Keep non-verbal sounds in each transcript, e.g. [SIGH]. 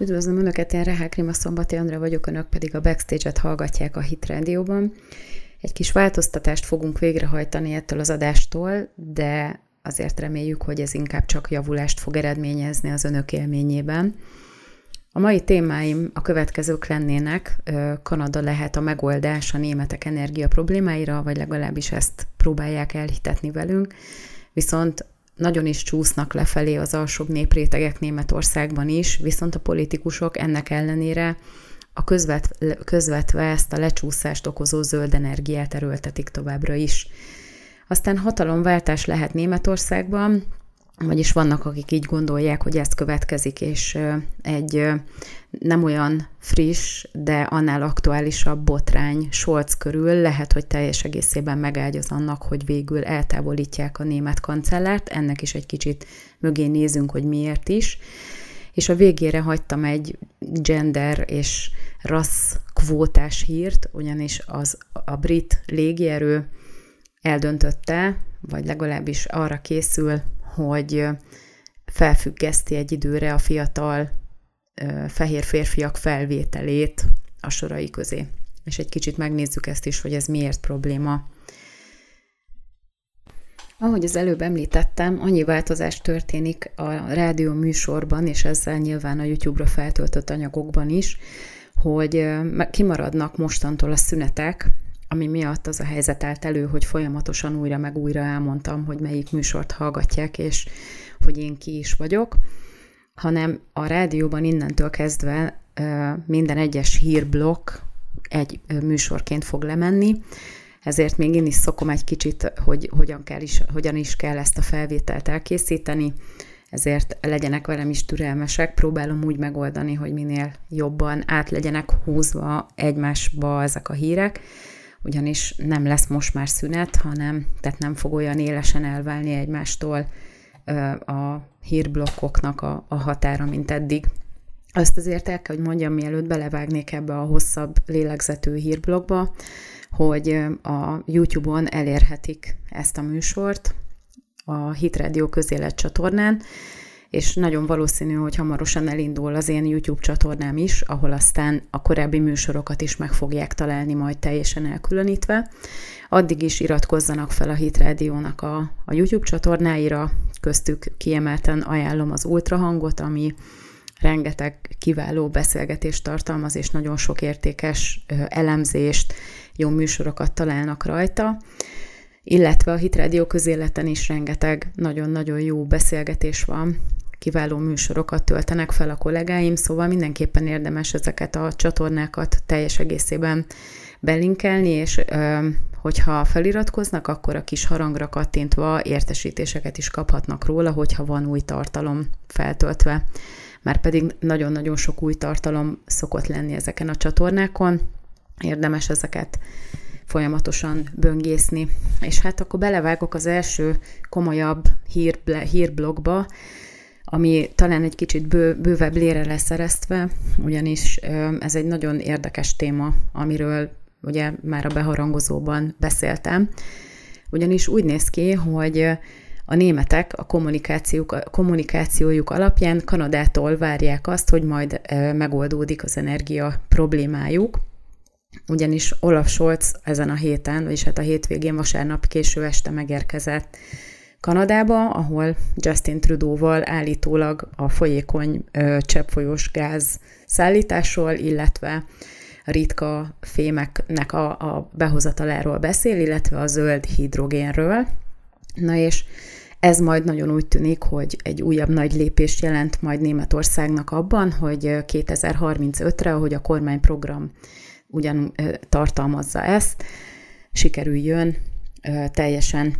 Üdvözlöm Önöket, én Rehák Rima Szombati Andra vagyok, Önök pedig a Backstage-et hallgatják a Hit Rádióban. Egy kis változtatást fogunk végrehajtani ettől az adástól, de azért reméljük, hogy ez inkább csak javulást fog eredményezni az Önök élményében. A mai témáim a következők lennének. Kanada lehet a megoldás a németek energia problémáira, vagy legalábbis ezt próbálják elhitetni velünk. Viszont nagyon is csúsznak lefelé az alsóbb néprétegek Németországban is, viszont a politikusok ennek ellenére a közvet, közvetve ezt a lecsúszást okozó zöld energiát erőltetik továbbra is. Aztán hatalomváltás lehet Németországban, vagyis vannak, akik így gondolják, hogy ez következik, és egy nem olyan friss, de annál aktuálisabb botrány Scholz körül lehet, hogy teljes egészében megágyoz annak, hogy végül eltávolítják a német kancellárt. Ennek is egy kicsit mögé nézünk, hogy miért is. És a végére hagytam egy gender és rassz kvótás hírt, ugyanis az a brit légierő eldöntötte, vagy legalábbis arra készül, hogy felfüggeszti egy időre a fiatal fehér férfiak felvételét a sorai közé. És egy kicsit megnézzük ezt is, hogy ez miért probléma. Ahogy az előbb említettem, annyi változás történik a rádió műsorban, és ezzel nyilván a YouTube-ra feltöltött anyagokban is, hogy kimaradnak mostantól a szünetek, ami miatt az a helyzet állt elő, hogy folyamatosan újra meg újra elmondtam, hogy melyik műsort hallgatják, és hogy én ki is vagyok, hanem a rádióban innentől kezdve minden egyes hírblokk egy műsorként fog lemenni, ezért még én is szokom egy kicsit, hogy hogyan, kell is, hogyan is kell ezt a felvételt elkészíteni, ezért legyenek velem is türelmesek, próbálom úgy megoldani, hogy minél jobban át legyenek húzva egymásba ezek a hírek, ugyanis nem lesz most már szünet, hanem tehát nem fog olyan élesen elválni egymástól a hírblokkoknak a, a határa, mint eddig. Azt azért el kell, hogy mondjam, mielőtt belevágnék ebbe a hosszabb lélegzetű hírblokkba, hogy a YouTube-on elérhetik ezt a műsort a Hit Radio közélet csatornán, és nagyon valószínű, hogy hamarosan elindul az én YouTube csatornám is, ahol aztán a korábbi műsorokat is meg fogják találni majd teljesen elkülönítve. Addig is iratkozzanak fel a Hit Radio-nak a, a YouTube csatornáira, köztük kiemelten ajánlom az ultrahangot, ami rengeteg kiváló beszélgetést tartalmaz, és nagyon sok értékes elemzést, jó műsorokat találnak rajta illetve a Hitrádió közéleten is rengeteg nagyon-nagyon jó beszélgetés van, kiváló műsorokat töltenek fel a kollégáim, szóval mindenképpen érdemes ezeket a csatornákat teljes egészében belinkelni, és hogyha feliratkoznak, akkor a kis harangra kattintva értesítéseket is kaphatnak róla, hogyha van új tartalom feltöltve. Már pedig nagyon-nagyon sok új tartalom szokott lenni ezeken a csatornákon, érdemes ezeket folyamatosan böngészni. És hát akkor belevágok az első komolyabb hír, hírblogba, ami talán egy kicsit bő, bővebb lére lesz eresztve, ugyanis ez egy nagyon érdekes téma, amiről ugye már a beharangozóban beszéltem, ugyanis úgy néz ki, hogy a németek a, kommunikációjuk, a kommunikációjuk alapján Kanadától várják azt, hogy majd megoldódik az energia problémájuk, ugyanis Olaf Scholz ezen a héten, vagyis hát a hétvégén vasárnap késő este megérkezett Kanadába, ahol Justin Trudeau-val állítólag a folyékony ö, cseppfolyós gáz szállításról, illetve ritka fémeknek a, a behozataláról beszél, illetve a zöld hidrogénről. Na és ez majd nagyon úgy tűnik, hogy egy újabb nagy lépést jelent majd Németországnak abban, hogy 2035-re, ahogy a kormányprogram ugyan tartalmazza ezt, sikerüljön teljesen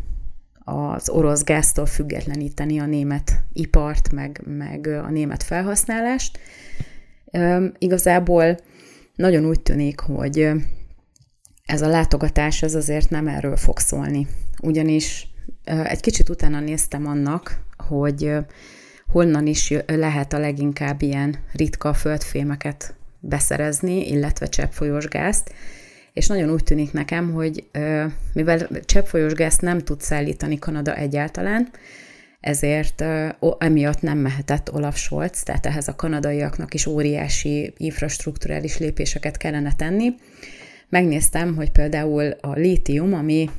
az orosz gáztól függetleníteni a német ipart, meg, meg a német felhasználást. Igazából nagyon úgy tűnik, hogy ez a látogatás ez azért nem erről fog szólni. Ugyanis egy kicsit utána néztem annak, hogy honnan is lehet a leginkább ilyen ritka földfémeket beszerezni, illetve cseppfolyós gázt, és nagyon úgy tűnik nekem, hogy mivel cseppfolyós gázt nem tud szállítani Kanada egyáltalán, ezért emiatt nem mehetett Olaf Scholz, tehát ehhez a kanadaiaknak is óriási infrastruktúrális lépéseket kellene tenni. Megnéztem, hogy például a lítium, ami,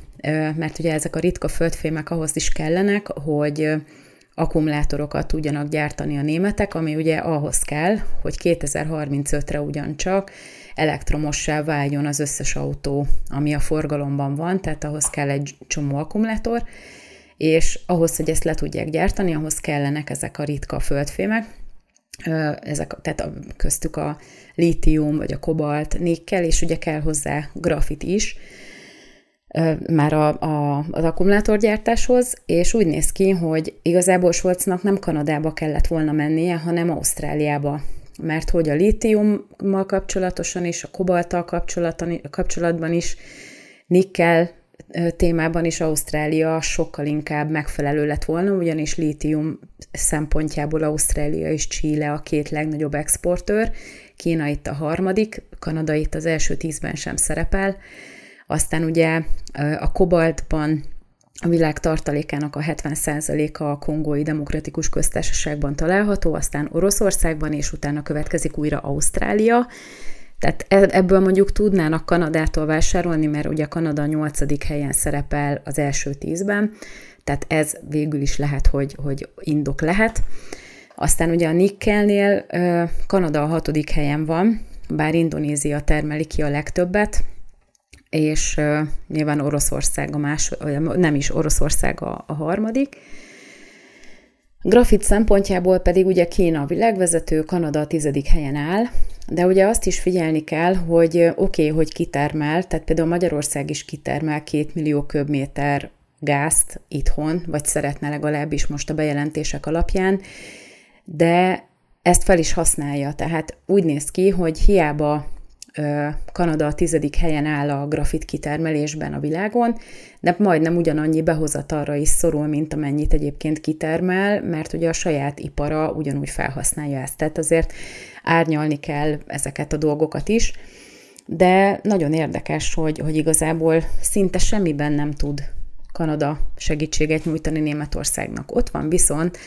mert ugye ezek a ritka földfémek ahhoz is kellenek, hogy akkumulátorokat tudjanak gyártani a németek, ami ugye ahhoz kell, hogy 2035-re ugyancsak elektromossá váljon az összes autó, ami a forgalomban van, tehát ahhoz kell egy csomó akkumulátor, és ahhoz, hogy ezt le tudják gyártani, ahhoz kellenek ezek a ritka földfémek, ezek, tehát a, köztük a lítium, vagy a kobalt, nikkel, és ugye kell hozzá grafit is, már a, a, az akkumulátorgyártáshoz, és úgy néz ki, hogy igazából Svolcnak nem Kanadába kellett volna mennie, hanem Ausztráliába. Mert hogy a lítiummal kapcsolatosan is, a kobalttal kapcsolatban is, nikkel témában is Ausztrália sokkal inkább megfelelő lett volna, ugyanis lítium szempontjából Ausztrália és Chile a két legnagyobb exportőr, Kína itt a harmadik, Kanada itt az első tízben sem szerepel, aztán ugye a kobaltban a világ tartalékának a 70%-a a Kongói Demokratikus Köztársaságban található, aztán Oroszországban, és utána következik újra Ausztrália. Tehát e-, ebből mondjuk tudnának Kanadától vásárolni, mert ugye Kanada a nyolcadik helyen szerepel az első tízben, tehát ez végül is lehet, hogy, hogy indok lehet. Aztán ugye a nikkelnél Kanada a hatodik helyen van, bár Indonézia termeli ki a legtöbbet, és uh, nyilván Oroszország a más, nem is Oroszország a, a harmadik. Grafit szempontjából pedig ugye Kína a világvezető, Kanada a tizedik helyen áll, de ugye azt is figyelni kell, hogy oké, okay, hogy kitermel, tehát például Magyarország is kitermel két millió köbméter gázt itthon, vagy szeretne legalábbis most a bejelentések alapján, de ezt fel is használja. Tehát úgy néz ki, hogy hiába Kanada a tizedik helyen áll a grafit kitermelésben a világon, de majdnem ugyanannyi behozatalra is szorul, mint amennyit egyébként kitermel, mert ugye a saját ipara ugyanúgy felhasználja ezt. Tehát azért árnyalni kell ezeket a dolgokat is, de nagyon érdekes, hogy, hogy igazából szinte semmiben nem tud Kanada segítséget nyújtani Németországnak. Ott van viszont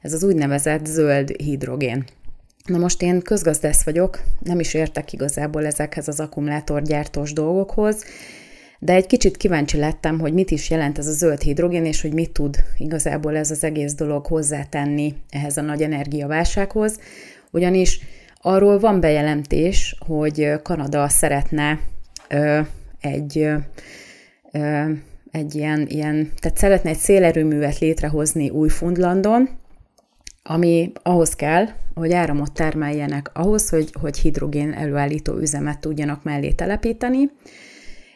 ez az úgynevezett zöld hidrogén. Na most én közgazdász vagyok, nem is értek igazából ezekhez az akkumulátorgyártós dolgokhoz, de egy kicsit kíváncsi lettem, hogy mit is jelent ez a zöld hidrogén, és hogy mit tud igazából ez az egész dolog hozzátenni ehhez a nagy energiaválsághoz, ugyanis arról van bejelentés, hogy Kanada szeretne ö, egy ö, egy ilyen, ilyen, tehát szeretne egy szélerőművet létrehozni Új-Fundlandon, ami ahhoz kell, hogy áramot termeljenek ahhoz, hogy, hogy hidrogén előállító üzemet tudjanak mellé telepíteni,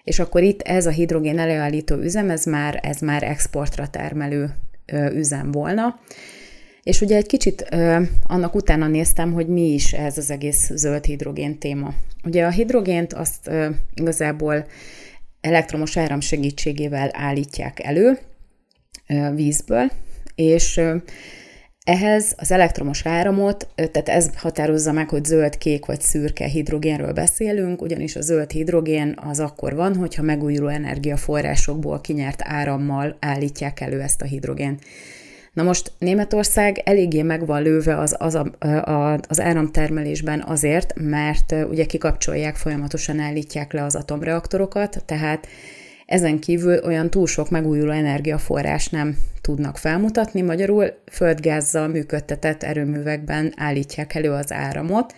és akkor itt ez a hidrogén előállító üzem, ez már, ez már exportra termelő üzem volna. És ugye egy kicsit ö, annak utána néztem, hogy mi is ez az egész zöld hidrogén téma. Ugye a hidrogént azt ö, igazából elektromos áram segítségével állítják elő ö, vízből, és ö, ehhez az elektromos áramot, tehát ez határozza meg, hogy zöld, kék vagy szürke hidrogénről beszélünk, ugyanis a zöld hidrogén az akkor van, hogyha megújuló energiaforrásokból kinyert árammal állítják elő ezt a hidrogén. Na most Németország eléggé meg van lőve az, az, a, a, az áramtermelésben azért, mert ugye kikapcsolják, folyamatosan állítják le az atomreaktorokat, tehát ezen kívül olyan túl sok megújuló energiaforrás nem tudnak felmutatni, magyarul földgázzal működtetett erőművekben állítják elő az áramot,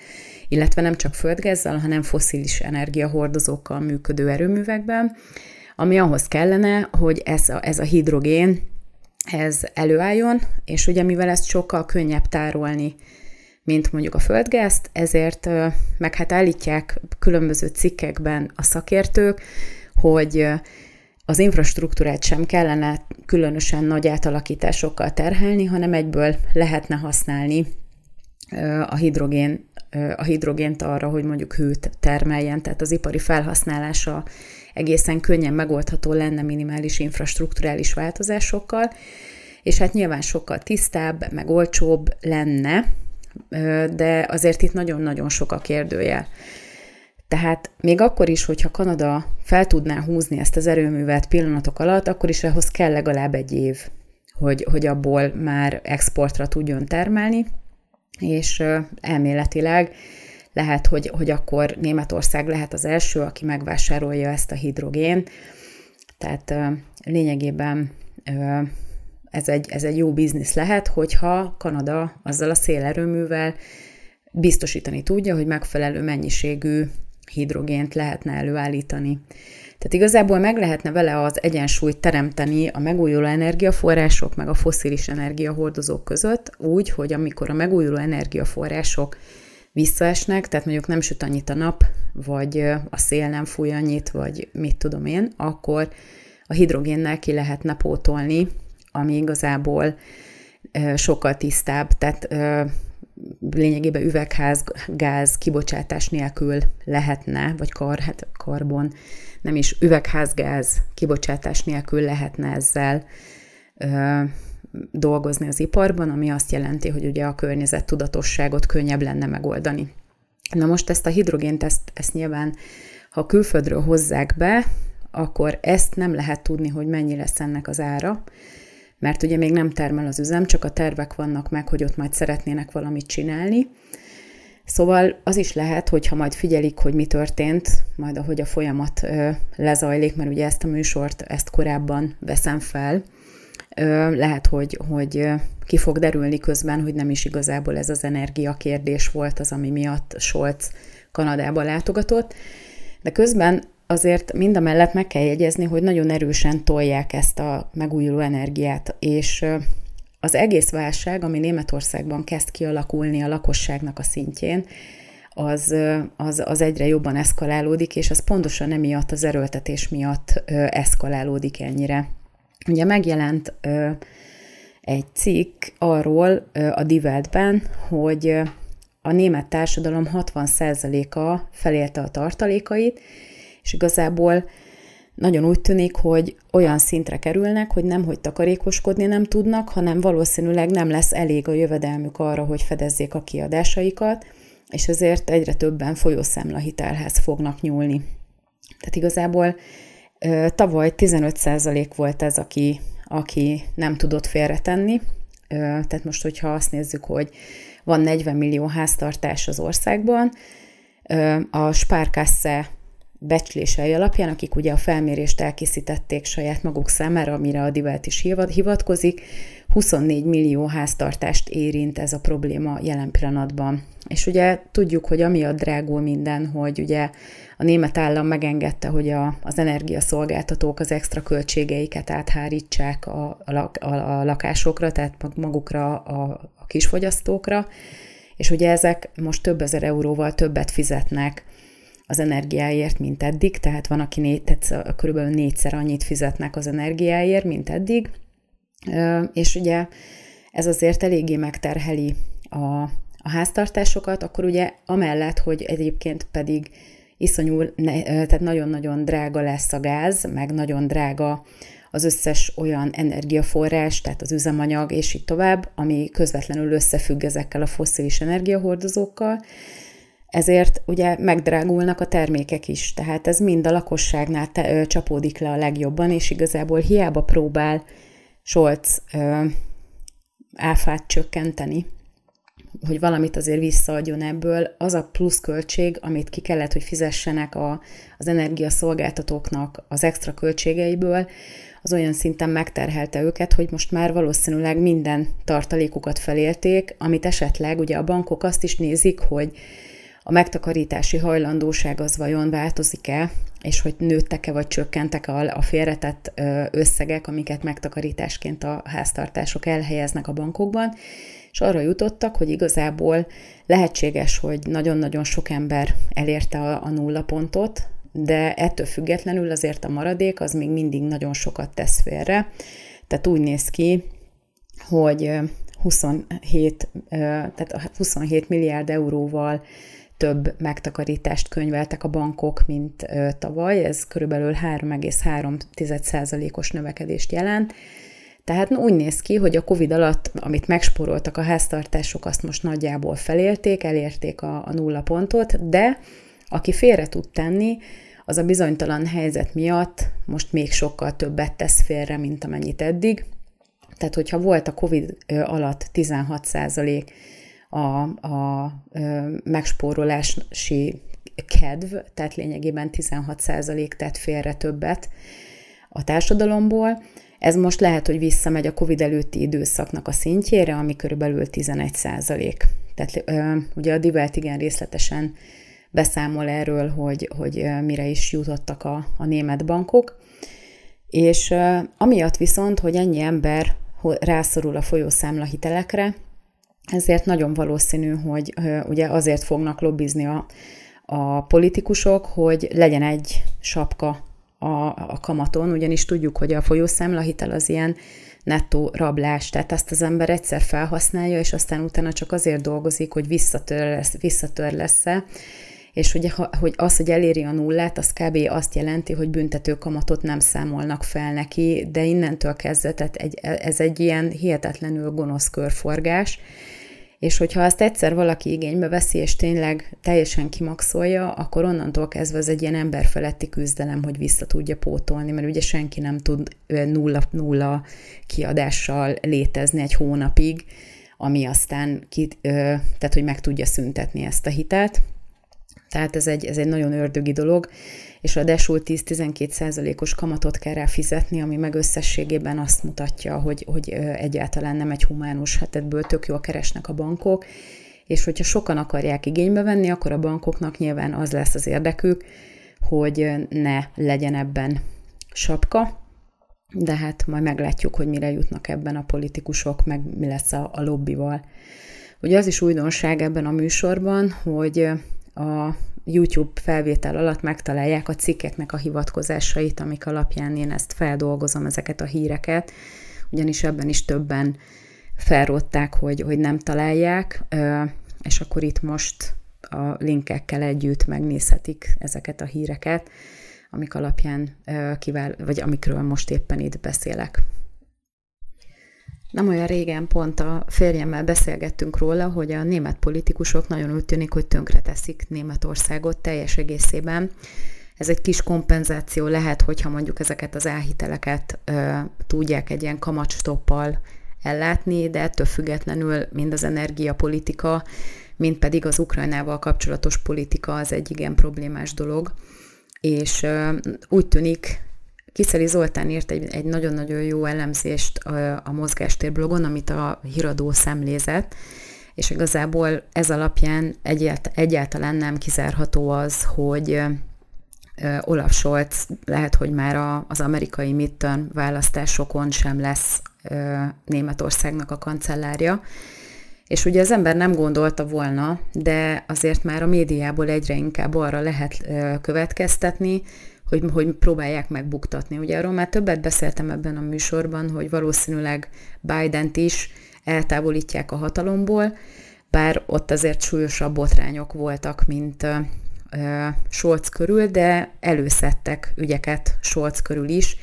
illetve nem csak földgázzal, hanem foszilis energiahordozókkal működő erőművekben, ami ahhoz kellene, hogy ez a, ez a hidrogén ez előálljon, és ugye mivel ezt sokkal könnyebb tárolni, mint mondjuk a földgázt, ezért meg hát állítják különböző cikkekben a szakértők, hogy az infrastruktúrát sem kellene különösen nagy átalakításokkal terhelni, hanem egyből lehetne használni a hidrogén a hidrogént arra, hogy mondjuk hőt termeljen, tehát az ipari felhasználása egészen könnyen megoldható lenne minimális infrastruktúrális változásokkal, és hát nyilván sokkal tisztább, meg olcsóbb lenne, de azért itt nagyon-nagyon sok a kérdőjel. Tehát még akkor is, hogyha Kanada fel tudná húzni ezt az erőművet pillanatok alatt, akkor is ahhoz kell legalább egy év, hogy, hogy abból már exportra tudjon termelni, és elméletileg lehet, hogy, hogy akkor Németország lehet az első, aki megvásárolja ezt a hidrogént. Tehát lényegében ez egy, ez egy jó biznisz lehet, hogyha Kanada azzal a szélerőművel biztosítani tudja, hogy megfelelő mennyiségű hidrogént lehetne előállítani. Tehát igazából meg lehetne vele az egyensúlyt teremteni a megújuló energiaforrások meg a foszilis energiahordozók között, úgy, hogy amikor a megújuló energiaforrások visszaesnek, tehát mondjuk nem süt annyit a nap, vagy a szél nem fúj annyit, vagy mit tudom én, akkor a hidrogénnel ki lehetne pótolni, ami igazából sokkal tisztább, tehát lényegében üvegházgáz kibocsátás nélkül lehetne, vagy kar, hát karbon, nem is üvegházgáz kibocsátás nélkül lehetne ezzel ö, dolgozni az iparban, ami azt jelenti, hogy ugye a környezet tudatosságot könnyebb lenne megoldani. Na most ezt a hidrogént, ezt, ezt nyilván, ha külföldről hozzák be, akkor ezt nem lehet tudni, hogy mennyi lesz ennek az ára, mert ugye még nem termel az üzem, csak a tervek vannak meg, hogy ott majd szeretnének valamit csinálni. Szóval az is lehet, hogyha majd figyelik, hogy mi történt, majd ahogy a folyamat ö, lezajlik, mert ugye ezt a műsort, ezt korábban veszem fel, ö, lehet, hogy, hogy ki fog derülni közben, hogy nem is igazából ez az energia kérdés volt az, ami miatt Scholz Kanadába látogatott, de közben azért mind a mellett meg kell jegyezni, hogy nagyon erősen tolják ezt a megújuló energiát, és az egész válság, ami Németországban kezd kialakulni a lakosságnak a szintjén, az, az, az egyre jobban eszkalálódik, és az pontosan emiatt, az erőltetés miatt eszkalálódik ennyire. Ugye megjelent egy cikk arról a Diveltben, hogy a német társadalom 60%-a felélte a tartalékait, és igazából nagyon úgy tűnik, hogy olyan szintre kerülnek, hogy nem hogy takarékoskodni nem tudnak, hanem valószínűleg nem lesz elég a jövedelmük arra, hogy fedezzék a kiadásaikat, és ezért egyre többen folyószámlahitelhez fognak nyúlni. Tehát igazából tavaly 15% volt ez, aki, aki nem tudott félretenni. Tehát most, hogyha azt nézzük, hogy van 40 millió háztartás az országban, a Sparkasse becslései alapján, akik ugye a felmérést elkészítették saját maguk számára, amire a Divelt is hivatkozik, 24 millió háztartást érint ez a probléma jelen pillanatban. És ugye tudjuk, hogy amiatt drágul minden, hogy ugye a német állam megengedte, hogy a, az energiaszolgáltatók az extra költségeiket áthárítsák a, a, a, a lakásokra, tehát magukra, a, a kisfogyasztókra, és ugye ezek most több ezer euróval többet fizetnek az energiáért, mint eddig, tehát van, aki négy, tehát körülbelül négyszer annyit fizetnek az energiáért, mint eddig, és ugye ez azért eléggé megterheli a, a háztartásokat, akkor ugye amellett, hogy egyébként pedig iszonyú, tehát nagyon-nagyon drága lesz a gáz, meg nagyon drága az összes olyan energiaforrás, tehát az üzemanyag, és így tovább, ami közvetlenül összefügg ezekkel a fosszilis energiahordozókkal, ezért ugye megdrágulnak a termékek is, tehát ez mind a lakosságnál te, ö, csapódik le a legjobban, és igazából hiába próbál Scholz ö, áfát csökkenteni, hogy valamit azért visszaadjon ebből, az a pluszköltség, amit ki kellett, hogy fizessenek a, az energiaszolgáltatóknak az extra költségeiből, az olyan szinten megterhelte őket, hogy most már valószínűleg minden tartalékukat felélték, amit esetleg ugye a bankok azt is nézik, hogy a megtakarítási hajlandóság az vajon változik-e, és hogy nőttek-e vagy csökkentek a, a félretett összegek, amiket megtakarításként a háztartások elhelyeznek a bankokban, és arra jutottak, hogy igazából lehetséges, hogy nagyon-nagyon sok ember elérte a, a nulla pontot, de ettől függetlenül azért a maradék az még mindig nagyon sokat tesz félre. Tehát úgy néz ki, hogy 27, tehát 27 milliárd euróval több megtakarítást könyveltek a bankok, mint tavaly, ez körülbelül 3,3%-os növekedést jelent. Tehát úgy néz ki, hogy a COVID alatt, amit megsporoltak a háztartások, azt most nagyjából felélték, elérték a, a nulla pontot, de aki félre tud tenni, az a bizonytalan helyzet miatt most még sokkal többet tesz félre, mint amennyit eddig. Tehát, hogyha volt a COVID alatt 16 százalék a, a megspórolási kedv, tehát lényegében 16 százalék tett félre többet a társadalomból, ez most lehet, hogy visszamegy a COVID előtti időszaknak a szintjére, ami körülbelül 11 százalék. Tehát ugye a Divelt igen részletesen beszámol erről, hogy, hogy mire is jutottak a, a német bankok. És amiatt viszont, hogy ennyi ember rászorul a folyószámla hitelekre, ezért nagyon valószínű, hogy ugye azért fognak lobbizni a, a politikusok, hogy legyen egy sapka a, a kamaton, ugyanis tudjuk, hogy a folyószámla hitel az ilyen nettó rablás, tehát ezt az ember egyszer felhasználja, és aztán utána csak azért dolgozik, hogy visszatör lesz, visszatör lesz-e, és hogy, hogy az, hogy eléri a nullát, az kb. azt jelenti, hogy büntető kamatot nem számolnak fel neki, de innentől kezdve, tehát egy, ez egy ilyen hihetetlenül gonosz körforgás, és hogyha azt egyszer valaki igénybe veszi, és tényleg teljesen kimaxolja, akkor onnantól kezdve ez egy ilyen emberfeletti küzdelem, hogy vissza tudja pótolni, mert ugye senki nem tud nulla-nulla kiadással létezni egy hónapig, ami aztán, ki, tehát hogy meg tudja szüntetni ezt a hitelt. Tehát ez egy, ez egy nagyon ördögi dolog, és a desul 10-12 százalékos kamatot kell rá fizetni, ami meg összességében azt mutatja, hogy, hogy egyáltalán nem egy humánus, hát ebből tök jól keresnek a bankok, és hogyha sokan akarják igénybe venni, akkor a bankoknak nyilván az lesz az érdekük, hogy ne legyen ebben sapka, de hát majd meglátjuk, hogy mire jutnak ebben a politikusok, meg mi lesz a, a lobbival. Ugye az is újdonság ebben a műsorban, hogy a YouTube felvétel alatt megtalálják a cikkeknek a hivatkozásait, amik alapján én ezt feldolgozom, ezeket a híreket, ugyanis ebben is többen felrótták, hogy, hogy nem találják, és akkor itt most a linkekkel együtt megnézhetik ezeket a híreket, amik alapján kivál, vagy amikről most éppen itt beszélek. Nem olyan régen pont a férjemmel beszélgettünk róla, hogy a német politikusok nagyon úgy tűnik, hogy tönkreteszik Németországot teljes egészében. Ez egy kis kompenzáció lehet, hogyha mondjuk ezeket az elhiteleket ö, tudják egy ilyen kamatstoppal ellátni, de ettől függetlenül mind az energiapolitika, mind pedig az Ukrajnával kapcsolatos politika az egy igen problémás dolog. És ö, úgy tűnik, Kiszeli Zoltán írt egy, egy nagyon-nagyon jó elemzést a, a mozgástér blogon, amit a híradó szemlézett, és igazából ez alapján egyált, egyáltalán nem kizárható az, hogy Olaf Scholz lehet, hogy már a, az amerikai midterm választásokon sem lesz Németországnak a kancellárja. És ugye az ember nem gondolta volna, de azért már a médiából egyre inkább arra lehet következtetni, hogy, hogy próbálják megbuktatni. Ugye arról már többet beszéltem ebben a műsorban, hogy valószínűleg Biden-t is eltávolítják a hatalomból, bár ott azért súlyosabb botrányok voltak, mint uh, Scholz körül, de előszedtek ügyeket Scholz körül is,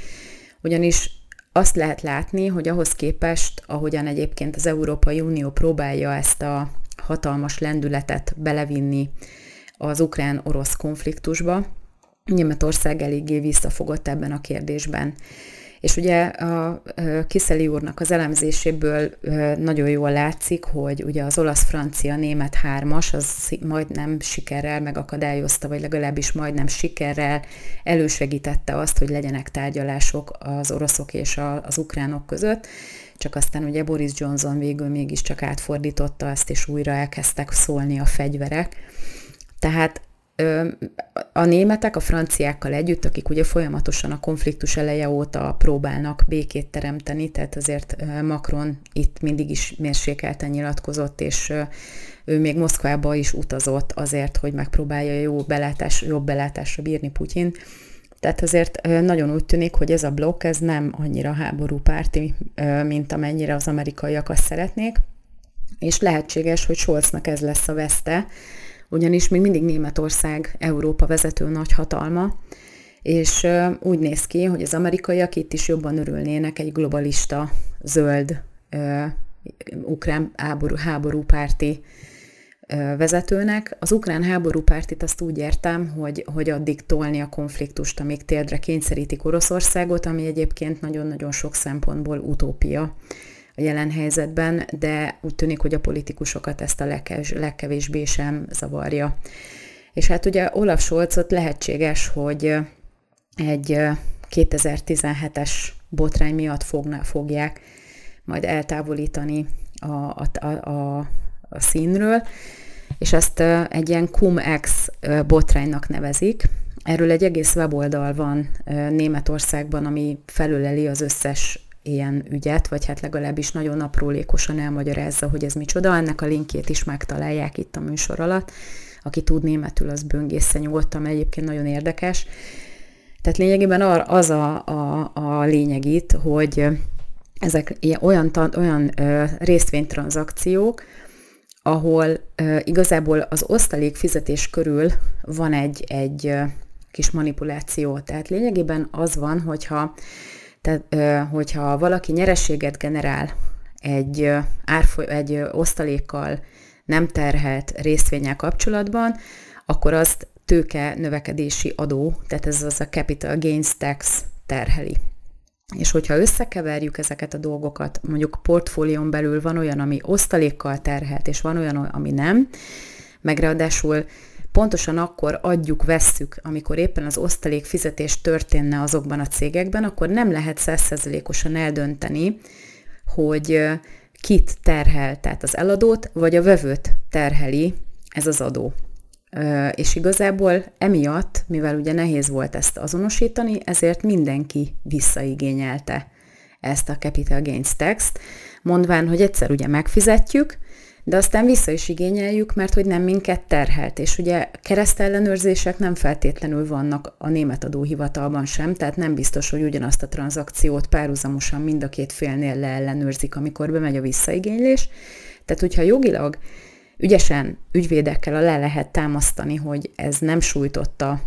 ugyanis azt lehet látni, hogy ahhoz képest, ahogyan egyébként az Európai Unió próbálja ezt a hatalmas lendületet belevinni az ukrán-orosz konfliktusba, Németország eléggé visszafogott ebben a kérdésben. És ugye a Kiszeli úrnak az elemzéséből nagyon jól látszik, hogy ugye az olasz-francia-német hármas az majdnem sikerrel megakadályozta, vagy legalábbis majdnem sikerrel elősegítette azt, hogy legyenek tárgyalások az oroszok és az ukránok között, csak aztán ugye Boris Johnson végül mégiscsak átfordította ezt, és újra elkezdtek szólni a fegyverek. Tehát a németek a franciákkal együtt, akik ugye folyamatosan a konfliktus eleje óta próbálnak békét teremteni, tehát azért Macron itt mindig is mérsékelten nyilatkozott, és ő még Moszkvába is utazott azért, hogy megpróbálja jó belátás, jobb belátásra bírni Putyin. Tehát azért nagyon úgy tűnik, hogy ez a blokk ez nem annyira háborúpárti, mint amennyire az amerikaiak azt szeretnék, és lehetséges, hogy Scholznak ez lesz a veszte, ugyanis még mindig Németország Európa vezető nagy hatalma, és úgy néz ki, hogy az amerikaiak itt is jobban örülnének egy globalista, zöld, ukrán háború, háborúpárti vezetőnek. Az ukrán háború pártit azt úgy értem, hogy, hogy addig tolni a konfliktust, amíg térdre kényszerítik Oroszországot, ami egyébként nagyon-nagyon sok szempontból utópia a jelen helyzetben, de úgy tűnik, hogy a politikusokat ezt a legkev, legkevésbé sem zavarja. És hát ugye Olaf Scholzot lehetséges, hogy egy 2017-es botrány miatt fogna, fogják majd eltávolítani a, a, a, a színről, és ezt egy ilyen cum-ex botránynak nevezik. Erről egy egész weboldal van Németországban, ami felüleli az összes ilyen ügyet, vagy hát legalábbis nagyon aprólékosan elmagyarázza, hogy ez micsoda. Ennek a linkjét is megtalálják itt a műsor alatt. Aki tud németül, az böngészze nyugodtan, egyébként nagyon érdekes. Tehát lényegében az a, a, a lényeg itt, hogy ezek olyan, olyan részvénytranzakciók, ahol igazából az osztalék fizetés körül van egy, egy kis manipuláció. Tehát lényegében az van, hogyha, tehát, hogyha valaki nyereséget generál egy, árfoly, egy osztalékkal nem terhelt részvényel kapcsolatban, akkor azt tőke növekedési adó, tehát ez az a capital gains tax terheli. És hogyha összekeverjük ezeket a dolgokat, mondjuk portfólión belül van olyan, ami osztalékkal terhelt, és van olyan, ami nem, meg ráadásul pontosan akkor adjuk, vesszük, amikor éppen az osztalék fizetés történne azokban a cégekben, akkor nem lehet százszerzelékosan eldönteni, hogy kit terhel, tehát az eladót, vagy a vevőt terheli ez az adó. És igazából emiatt, mivel ugye nehéz volt ezt azonosítani, ezért mindenki visszaigényelte ezt a capital gains tax mondván, hogy egyszer ugye megfizetjük, de aztán vissza is igényeljük, mert hogy nem minket terhelt. És ugye keresztellenőrzések nem feltétlenül vannak a német adóhivatalban sem, tehát nem biztos, hogy ugyanazt a tranzakciót párhuzamosan mind a két félnél leellenőrzik, amikor bemegy a visszaigénylés. Tehát, hogyha jogilag ügyesen ügyvédekkel le lehet támasztani, hogy ez nem sújtotta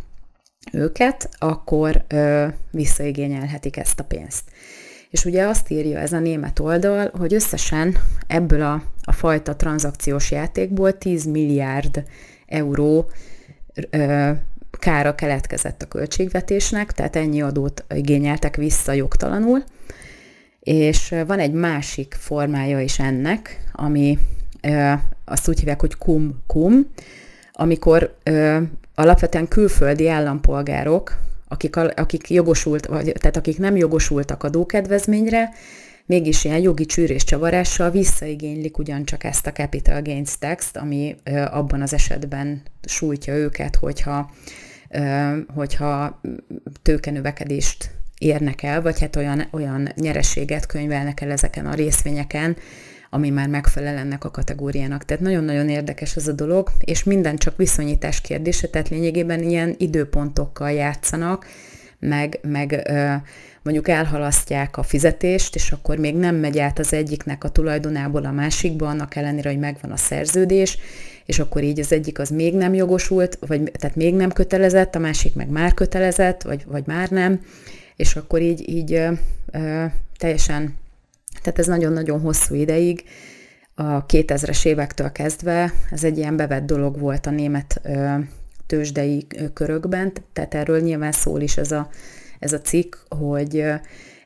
őket, akkor ö, visszaigényelhetik ezt a pénzt. És ugye azt írja ez a német oldal, hogy összesen ebből a, a fajta tranzakciós játékból 10 milliárd euró ö, kára keletkezett a költségvetésnek, tehát ennyi adót igényeltek vissza jogtalanul. És van egy másik formája is ennek, ami azt úgy hívják, hogy kum-kum, amikor ö, alapvetően külföldi állampolgárok, akik, akik jogosult, vagy, tehát akik nem jogosultak adókedvezményre, mégis ilyen jogi csűrés csavarással visszaigénylik ugyancsak ezt a capital gains tax ami ö, abban az esetben sújtja őket, hogyha, ö, hogyha tőkenövekedést érnek el, vagy hát olyan, olyan nyereséget könyvelnek el ezeken a részvényeken, ami már megfelel ennek a kategóriának. Tehát nagyon-nagyon érdekes ez a dolog, és minden csak viszonyítás kérdése, tehát lényegében ilyen időpontokkal játszanak, meg, meg mondjuk elhalasztják a fizetést, és akkor még nem megy át az egyiknek a tulajdonából a másikba, annak ellenére, hogy megvan a szerződés, és akkor így az egyik az még nem jogosult, vagy tehát még nem kötelezett, a másik meg már kötelezett, vagy, vagy már nem, és akkor így, így ö, ö, teljesen tehát ez nagyon-nagyon hosszú ideig, a 2000-es évektől kezdve ez egy ilyen bevett dolog volt a német tőzsdei körökben, tehát erről nyilván szól is ez a, ez a cikk, hogy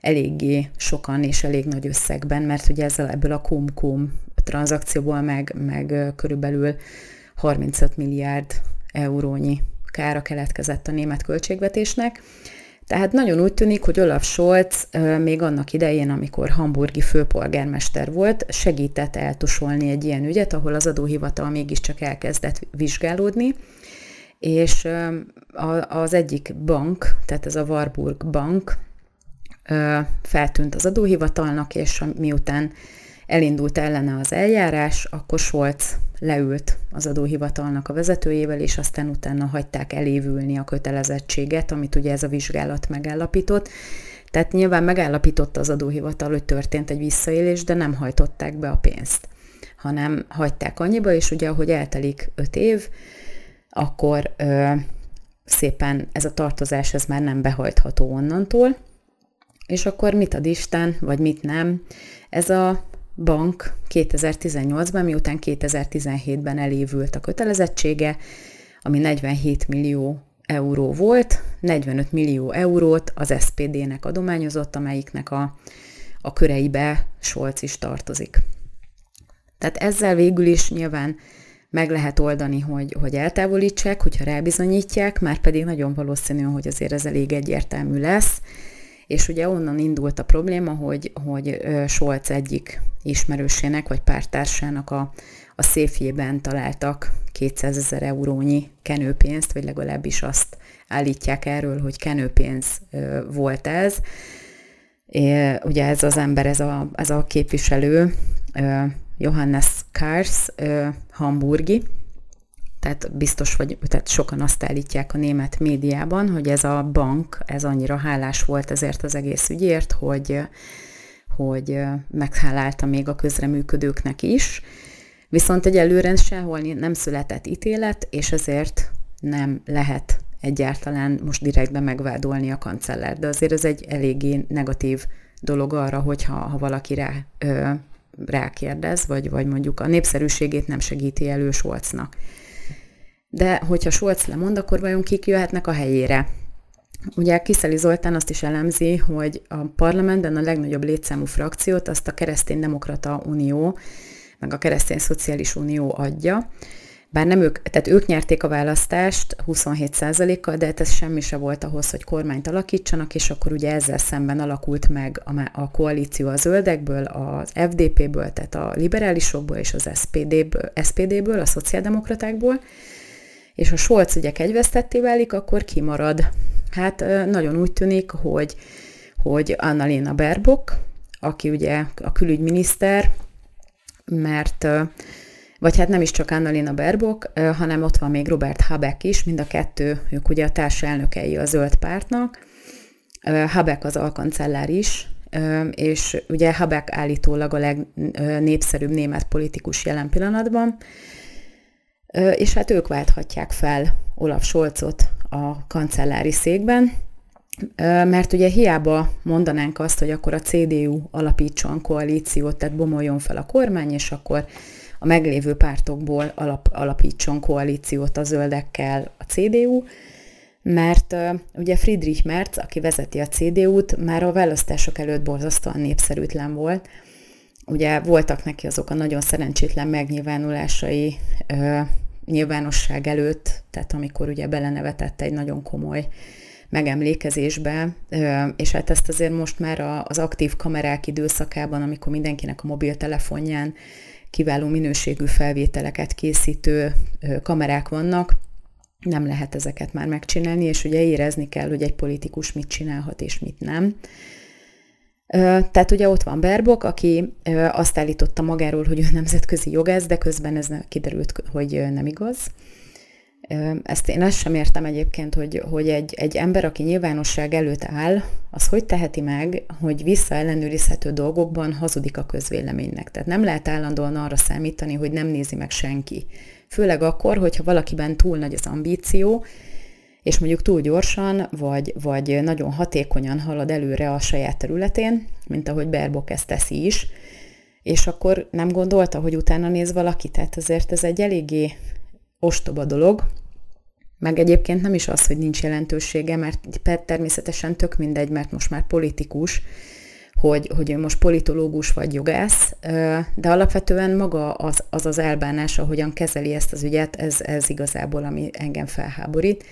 eléggé sokan és elég nagy összegben, mert ugye ezzel ebből a kum-kum tranzakcióból meg, meg körülbelül 35 milliárd eurónyi kára keletkezett a német költségvetésnek, tehát nagyon úgy tűnik, hogy Olaf Scholz még annak idején, amikor hamburgi főpolgármester volt, segített eltusolni egy ilyen ügyet, ahol az adóhivatal mégiscsak elkezdett vizsgálódni, és az egyik bank, tehát ez a Warburg Bank feltűnt az adóhivatalnak, és miután elindult ellene az eljárás, akkor Scholz leült az adóhivatalnak a vezetőjével, és aztán utána hagyták elévülni a kötelezettséget, amit ugye ez a vizsgálat megállapított. Tehát nyilván megállapította az adóhivatal, hogy történt egy visszaélés, de nem hajtották be a pénzt, hanem hagyták annyiba, és ugye ahogy eltelik öt év, akkor ö, szépen ez a tartozás ez már nem behajtható onnantól, és akkor mit ad Isten, vagy mit nem, ez a bank 2018-ban, miután 2017-ben elévült a kötelezettsége, ami 47 millió euró volt, 45 millió eurót az SPD-nek adományozott, amelyiknek a, a köreibe Scholz is tartozik. Tehát ezzel végül is nyilván meg lehet oldani, hogy, hogy eltávolítsák, hogyha rábizonyítják, már pedig nagyon valószínű, hogy azért ez elég egyértelmű lesz, és ugye onnan indult a probléma, hogy, hogy Scholz egyik ismerősének vagy pártársának a, a széfjében találtak 200 ezer eurónyi kenőpénzt, vagy legalábbis azt állítják erről, hogy kenőpénz volt ez. É, ugye ez az ember, ez a, ez a képviselő, Johannes Kars, hamburgi, tehát biztos, vagy tehát sokan azt állítják a német médiában, hogy ez a bank, ez annyira hálás volt ezért az egész ügyért, hogy, hogy meghálálta még a közreműködőknek is, viszont egyelőre sehol nem született ítélet, és ezért nem lehet egyáltalán most direktben megvádolni a kancellert, de azért ez egy eléggé negatív dolog arra, hogyha ha valaki rá, rákérdez, vagy, vagy mondjuk a népszerűségét nem segíti elő Scholznak. De hogyha Scholz lemond, akkor vajon kik jöhetnek a helyére? Ugye Kiszeli Zoltán azt is elemzi, hogy a parlamentben a legnagyobb létszámú frakciót azt a Keresztény-Demokrata Unió, meg a Keresztény Szociális Unió adja, bár nem ők, tehát ők nyerték a választást 27%-kal, de hát ez semmi se volt ahhoz, hogy kormányt alakítsanak, és akkor ugye ezzel szemben alakult meg a, a koalíció a zöldekből, az FDP-ből, tehát a liberálisokból és az SPD-ből, SPD-ből a szociáldemokratákból, és ha Scholz ugye kegyvesztetté válik, akkor kimarad. Hát nagyon úgy tűnik, hogy, hogy Annalena Baerbock, aki ugye a külügyminiszter, mert vagy hát nem is csak Annalena Baerbock, hanem ott van még Robert Habeck is, mind a kettő, ők ugye a társelnökei a zöld pártnak. Habeck az alkancellár is, és ugye Habeck állítólag a legnépszerűbb német politikus jelen pillanatban, és hát ők válthatják fel Olaf Scholzot a kancellári székben, mert ugye hiába mondanánk azt, hogy akkor a CDU alapítson koalíciót, tehát bomoljon fel a kormány, és akkor a meglévő pártokból alap, alapítson koalíciót a zöldekkel a CDU, mert ugye Friedrich Merz, aki vezeti a CDU-t, már a választások előtt borzasztóan népszerűtlen volt. Ugye voltak neki azok a nagyon szerencsétlen megnyilvánulásai nyilvánosság előtt, tehát amikor ugye belenevetett egy nagyon komoly megemlékezésbe, és hát ezt azért most már az aktív kamerák időszakában, amikor mindenkinek a mobiltelefonján kiváló minőségű felvételeket készítő kamerák vannak, nem lehet ezeket már megcsinálni, és ugye érezni kell, hogy egy politikus mit csinálhat és mit nem. Tehát ugye ott van Berbok, aki azt állította magáról, hogy ő nemzetközi jogász, de közben ez kiderült, hogy nem igaz. Ezt én ezt sem értem egyébként, hogy, hogy egy, egy ember, aki nyilvánosság előtt áll, az hogy teheti meg, hogy visszaellenőrizhető dolgokban hazudik a közvéleménynek. Tehát nem lehet állandóan arra számítani, hogy nem nézi meg senki. Főleg akkor, hogyha valakiben túl nagy az ambíció, és mondjuk túl gyorsan, vagy, vagy nagyon hatékonyan halad előre a saját területén, mint ahogy Berbok ezt teszi is, és akkor nem gondolta, hogy utána néz valaki, tehát azért ez egy eléggé ostoba dolog, meg egyébként nem is az, hogy nincs jelentősége, mert természetesen tök mindegy, mert most már politikus, hogy, hogy ő most politológus vagy jogász, de alapvetően maga az az, az elbánás, ahogyan kezeli ezt az ügyet, ez, ez igazából, ami engem felháborít.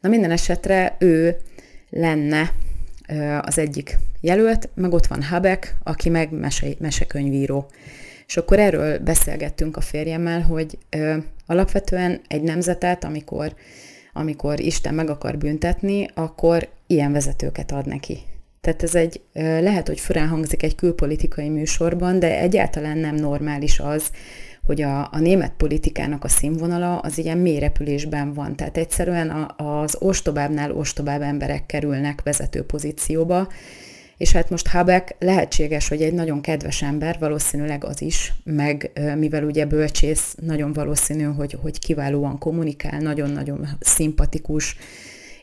Na minden esetre ő lenne az egyik jelölt, meg ott van Habek, aki meg mese, mesekönyvíró. És akkor erről beszélgettünk a férjemmel, hogy ö, alapvetően egy nemzetet, amikor, amikor Isten meg akar büntetni, akkor ilyen vezetőket ad neki. Tehát ez egy, ö, lehet, hogy furán hangzik egy külpolitikai műsorban, de egyáltalán nem normális az, hogy a, a német politikának a színvonala az ilyen mély van. Tehát egyszerűen a, az ostobábbnál ostobább emberek kerülnek vezető pozícióba, és hát most Habeck lehetséges, hogy egy nagyon kedves ember, valószínűleg az is, meg mivel ugye bölcsész, nagyon valószínű, hogy, hogy kiválóan kommunikál, nagyon-nagyon szimpatikus,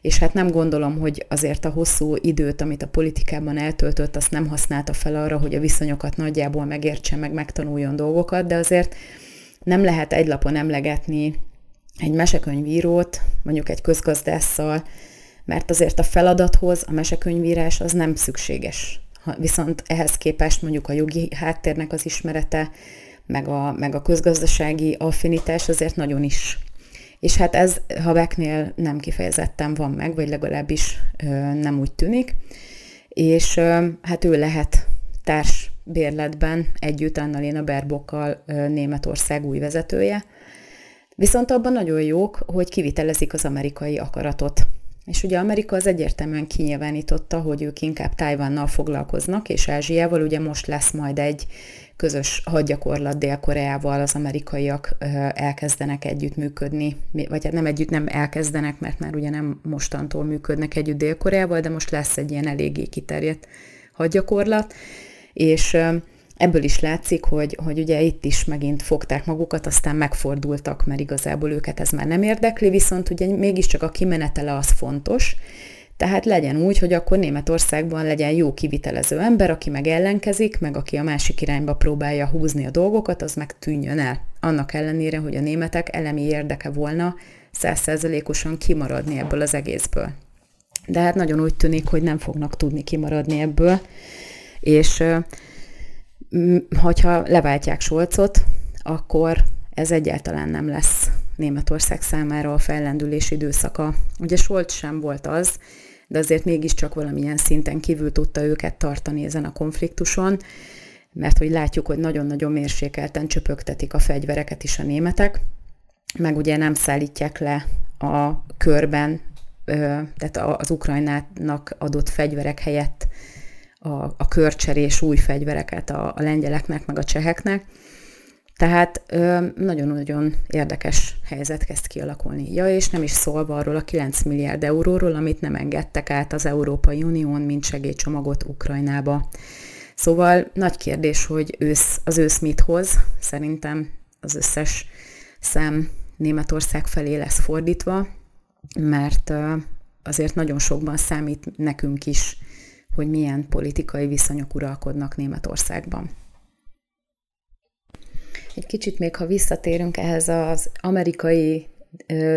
és hát nem gondolom, hogy azért a hosszú időt, amit a politikában eltöltött, azt nem használta fel arra, hogy a viszonyokat nagyjából megértse, meg megtanuljon dolgokat, de azért nem lehet egy lapon emlegetni egy mesekönyvírót, mondjuk egy közgazdásszal, mert azért a feladathoz a mesekönyvírás az nem szükséges. Viszont ehhez képest mondjuk a jogi háttérnek az ismerete, meg a, meg a közgazdasági affinitás azért nagyon is. És hát ez Habeknél nem kifejezetten van meg, vagy legalábbis nem úgy tűnik. És hát ő lehet társ bérletben együtt Annalena Berbokkal Németország új vezetője. Viszont abban nagyon jók, hogy kivitelezik az amerikai akaratot. És ugye Amerika az egyértelműen kinyilvánította, hogy ők inkább Tajvannal foglalkoznak, és Ázsiával ugye most lesz majd egy közös hadgyakorlat Dél-Koreával, az amerikaiak elkezdenek együttműködni, vagy hát nem együtt nem elkezdenek, mert már ugye nem mostantól működnek együtt Dél-Koreával, de most lesz egy ilyen eléggé kiterjedt hadgyakorlat, és ebből is látszik, hogy, hogy ugye itt is megint fogták magukat, aztán megfordultak, mert igazából őket ez már nem érdekli, viszont ugye mégiscsak a kimenetele az fontos, tehát legyen úgy, hogy akkor Németországban legyen jó kivitelező ember, aki meg ellenkezik, meg aki a másik irányba próbálja húzni a dolgokat, az meg tűnjön el. Annak ellenére, hogy a németek elemi érdeke volna százszerzelékosan kimaradni ebből az egészből. De hát nagyon úgy tűnik, hogy nem fognak tudni kimaradni ebből, és hogyha leváltják Solcot, akkor ez egyáltalán nem lesz Németország számára a fellendülés időszaka. Ugye Scholz sem volt az, de azért mégiscsak valamilyen szinten kívül tudta őket tartani ezen a konfliktuson, mert hogy látjuk, hogy nagyon-nagyon mérsékelten csöpögtetik a fegyvereket is a németek, meg ugye nem szállítják le a körben, tehát az Ukrajnának adott fegyverek helyett a, a körcserés új fegyvereket a, a lengyeleknek, meg a cseheknek, tehát nagyon-nagyon érdekes helyzet kezd kialakulni. Ja, és nem is szólva arról a 9 milliárd euróról, amit nem engedtek át az Európai Unión, mint segélycsomagot Ukrajnába. Szóval nagy kérdés, hogy ősz, az ősz mit hoz. Szerintem az összes szem Németország felé lesz fordítva, mert azért nagyon sokban számít nekünk is, hogy milyen politikai viszonyok uralkodnak Németországban. Egy kicsit még, ha visszatérünk ehhez az amerikai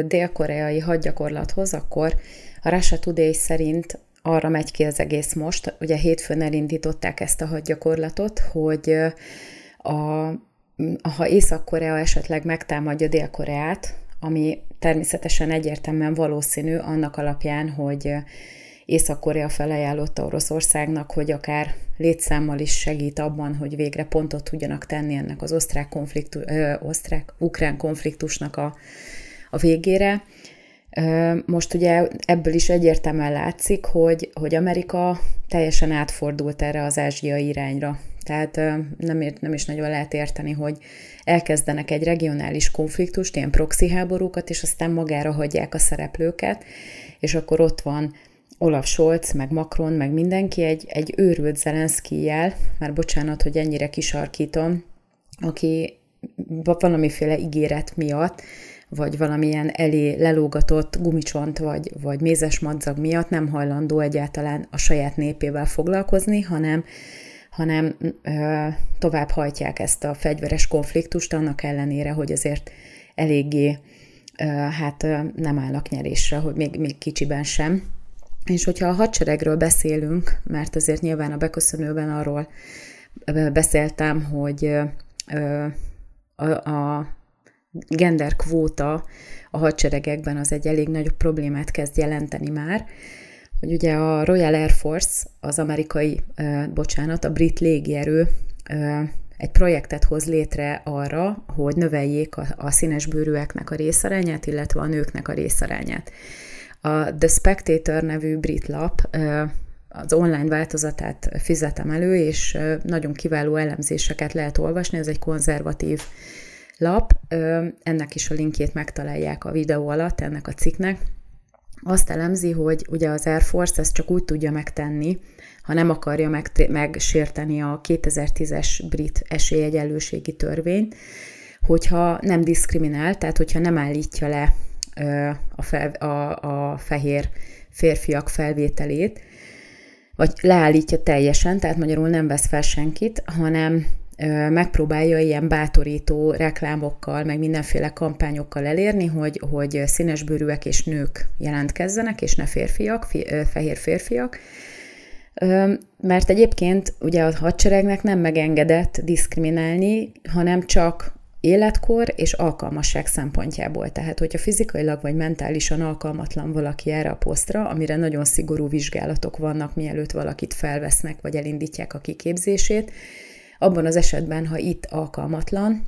dél-koreai hadgyakorlathoz, akkor a Russia Today szerint arra megy ki az egész most. Ugye hétfőn elindították ezt a hadgyakorlatot, hogy a, ha Észak-Korea esetleg megtámadja Dél-Koreát, ami természetesen egyértelműen valószínű annak alapján, hogy Észak-Korea felajánlotta Oroszországnak, hogy akár létszámmal is segít abban, hogy végre pontot tudjanak tenni ennek az osztrák konfliktus, ö, osztrák-ukrán konfliktusnak a, a végére. Most ugye ebből is egyértelműen látszik, hogy, hogy Amerika teljesen átfordult erre az ázsiai irányra. Tehát nem, nem is nagyon lehet érteni, hogy elkezdenek egy regionális konfliktust, ilyen proxy háborúkat, és aztán magára hagyják a szereplőket, és akkor ott van Olaf Scholz, meg Macron, meg mindenki egy, egy őrült Zelenszkijjel, már bocsánat, hogy ennyire kisarkítom, aki valamiféle ígéret miatt, vagy valamilyen elé lelógatott gumicsont, vagy, vagy mézes madzag miatt nem hajlandó egyáltalán a saját népével foglalkozni, hanem, hanem ö, tovább hajtják ezt a fegyveres konfliktust, annak ellenére, hogy azért eléggé ö, hát ö, nem állnak nyerésre, hogy még, még kicsiben sem. És hogyha a hadseregről beszélünk, mert azért nyilván a beköszönőben arról beszéltem, hogy a, gender kvóta a hadseregekben az egy elég nagyobb problémát kezd jelenteni már, hogy ugye a Royal Air Force, az amerikai, bocsánat, a brit légierő egy projektet hoz létre arra, hogy növeljék a, a színesbőrűeknek a részarányát, illetve a nőknek a részarányát. A The Spectator nevű brit lap az online változatát fizetem elő, és nagyon kiváló elemzéseket lehet olvasni, ez egy konzervatív lap, ennek is a linkjét megtalálják a videó alatt, ennek a cikknek. Azt elemzi, hogy ugye az Air Force ezt csak úgy tudja megtenni, ha nem akarja meg, megsérteni a 2010-es brit esélyegyenlőségi törvényt, hogyha nem diszkriminál, tehát hogyha nem állítja le a, fel, a, a fehér férfiak felvételét, vagy leállítja teljesen, tehát magyarul nem vesz fel senkit, hanem megpróbálja ilyen bátorító reklámokkal, meg mindenféle kampányokkal elérni, hogy, hogy színesbőrűek és nők jelentkezzenek, és ne férfiak, fehér férfiak, mert egyébként ugye a hadseregnek nem megengedett diszkriminálni, hanem csak életkor és alkalmasság szempontjából. Tehát, hogyha fizikailag vagy mentálisan alkalmatlan valaki erre a posztra, amire nagyon szigorú vizsgálatok vannak, mielőtt valakit felvesznek, vagy elindítják a kiképzését, abban az esetben, ha itt alkalmatlan,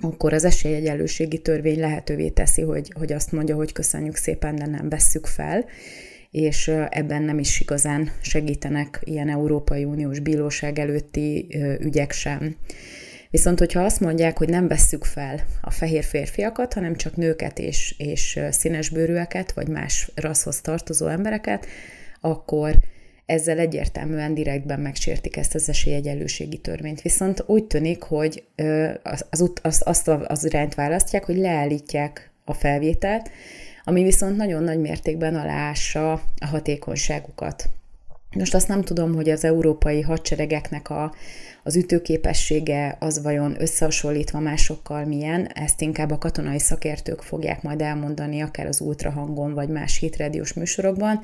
akkor az esélyegyenlőségi törvény lehetővé teszi, hogy, hogy azt mondja, hogy köszönjük szépen, de nem vesszük fel, és ebben nem is igazán segítenek ilyen Európai Uniós bíróság előtti ügyek sem. Viszont, hogyha azt mondják, hogy nem vesszük fel a fehér férfiakat, hanem csak nőket és, és színesbőrűeket, vagy más rasszhoz tartozó embereket, akkor ezzel egyértelműen direktben megsértik ezt az esélyegyenlőségi törvényt. Viszont úgy tűnik, hogy az, az, az, az irányt választják, hogy leállítják a felvételt, ami viszont nagyon nagy mértékben aláássa a hatékonyságukat. Most azt nem tudom, hogy az európai hadseregeknek a, az ütőképessége az vajon összehasonlítva másokkal milyen, ezt inkább a katonai szakértők fogják majd elmondani, akár az ultrahangon, vagy más hitrediós műsorokban,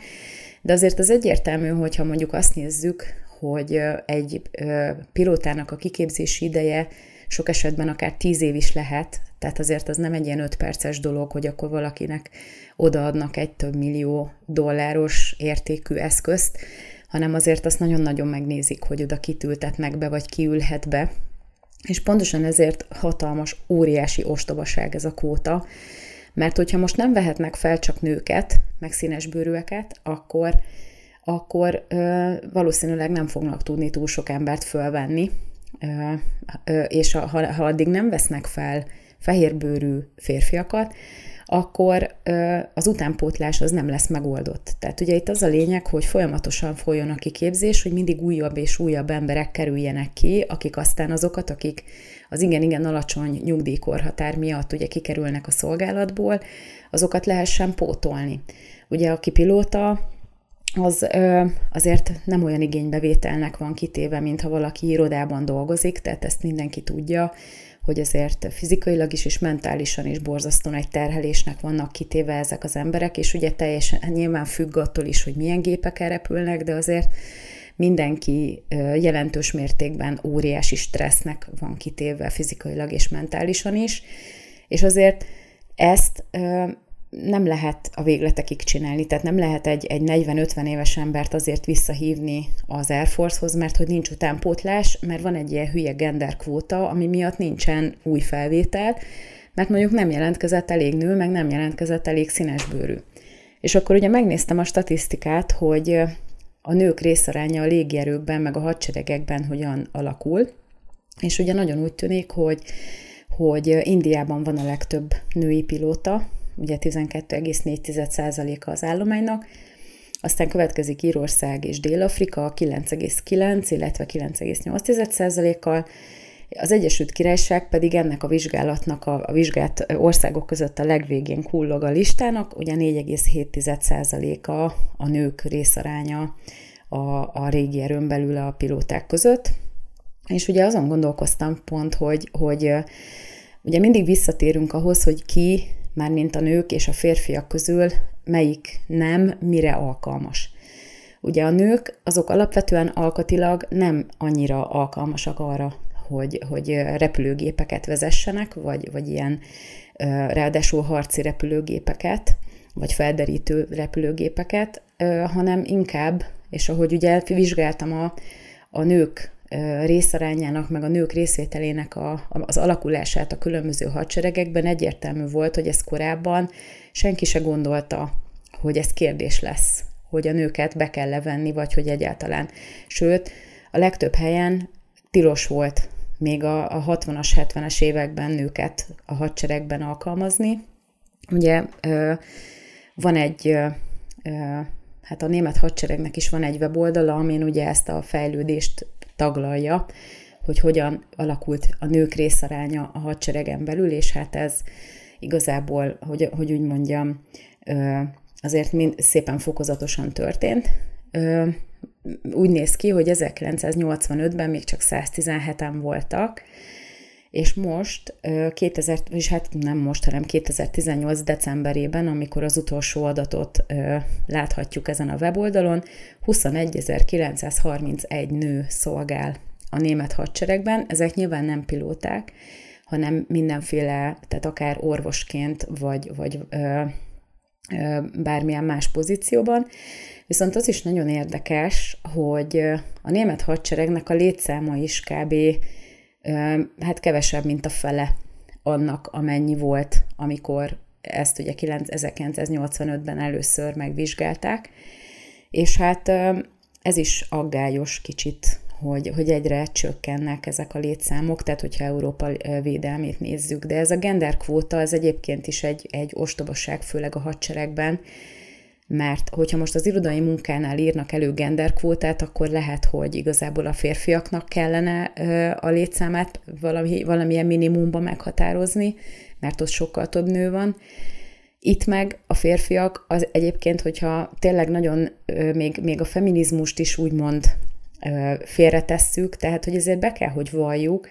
de azért az egyértelmű, hogyha mondjuk azt nézzük, hogy egy pilótának a kiképzési ideje sok esetben akár tíz év is lehet, tehát azért az nem egy ilyen öt perces dolog, hogy akkor valakinek odaadnak egy több millió dolláros értékű eszközt, hanem azért azt nagyon-nagyon megnézik, hogy oda kitültetnek be, vagy kiülhet be. És pontosan ezért hatalmas, óriási ostobaság ez a kvóta, mert hogyha most nem vehetnek fel csak nőket, meg színes bőrűeket, akkor, akkor ö, valószínűleg nem fognak tudni túl sok embert fölvenni, ö, ö, és ha, ha addig nem vesznek fel fehérbőrű férfiakat, akkor az utánpótlás az nem lesz megoldott. Tehát ugye itt az a lényeg, hogy folyamatosan folyjon a kiképzés, hogy mindig újabb és újabb emberek kerüljenek ki, akik aztán azokat, akik az igen-igen alacsony nyugdíjkorhatár miatt ugye kikerülnek a szolgálatból, azokat lehessen pótolni. Ugye aki pilóta, az ö, azért nem olyan igénybevételnek van kitéve, mint ha valaki irodában dolgozik, tehát ezt mindenki tudja, hogy azért fizikailag is és mentálisan is borzasztóan egy terhelésnek vannak kitéve ezek az emberek, és ugye teljesen nyilván függ attól is, hogy milyen gépeken repülnek, de azért mindenki jelentős mértékben óriási stressznek van kitéve fizikailag és mentálisan is, és azért ezt nem lehet a végletekig csinálni, tehát nem lehet egy, egy 40-50 éves embert azért visszahívni az Air Force-hoz, mert hogy nincs utánpótlás, mert van egy ilyen hülye genderkvóta, ami miatt nincsen új felvétel, mert mondjuk nem jelentkezett elég nő, meg nem jelentkezett elég színesbőrű. És akkor ugye megnéztem a statisztikát, hogy a nők részaránya a légierőkben, meg a hadseregekben hogyan alakul, és ugye nagyon úgy tűnik, hogy, hogy Indiában van a legtöbb női pilóta, ugye 12,4%-a az állománynak, aztán következik Írország és Dél-Afrika 9,9, illetve 9,8%-kal, az Egyesült Királyság pedig ennek a vizsgálatnak a, a vizsgált országok között a legvégén kullog a listának, ugye 4,7%-a a nők részaránya a, a régi erőn belül a pilóták között. És ugye azon gondolkoztam pont, hogy, hogy ugye mindig visszatérünk ahhoz, hogy ki mármint a nők és a férfiak közül melyik nem mire alkalmas. Ugye a nők azok alapvetően alkatilag nem annyira alkalmasak arra, hogy, hogy repülőgépeket vezessenek, vagy, vagy ilyen ráadásul harci repülőgépeket, vagy felderítő repülőgépeket, hanem inkább, és ahogy ugye vizsgáltam a, a nők részarányának, meg a nők részvételének a, az alakulását a különböző hadseregekben egyértelmű volt, hogy ez korábban senki se gondolta, hogy ez kérdés lesz, hogy a nőket be kell levenni, vagy hogy egyáltalán. Sőt, a legtöbb helyen tilos volt még a, a 60-as, 70-es években nőket a hadseregben alkalmazni. Ugye van egy, hát a német hadseregnek is van egy weboldala, amin ugye ezt a fejlődést taglalja, hogy hogyan alakult a nők részaránya a hadseregen belül, és hát ez igazából, hogy, hogy úgy mondjam, azért mind szépen fokozatosan történt. Úgy néz ki, hogy 1985-ben még csak 117-en voltak, és most, 2000, és hát nem most, hanem 2018 decemberében, amikor az utolsó adatot láthatjuk ezen a weboldalon, 21.931 nő szolgál a német hadseregben. Ezek nyilván nem pilóták, hanem mindenféle, tehát akár orvosként, vagy, vagy ö, ö, bármilyen más pozícióban. Viszont az is nagyon érdekes, hogy a német hadseregnek a létszáma is kb. Hát kevesebb, mint a fele annak, amennyi volt, amikor ezt ugye 1985-ben először megvizsgálták, és hát ez is aggályos kicsit hogy, hogy egyre csökkennek ezek a létszámok, tehát hogyha Európa védelmét nézzük. De ez a genderkvóta, ez egyébként is egy, egy ostobaság, főleg a hadseregben, mert hogyha most az irodai munkánál írnak elő genderkvótát, akkor lehet, hogy igazából a férfiaknak kellene a létszámát valami, valamilyen minimumba meghatározni, mert ott sokkal több nő van. Itt meg a férfiak az egyébként, hogyha tényleg nagyon még, még a feminizmust is úgymond félretesszük, tehát hogy ezért be kell, hogy valljuk,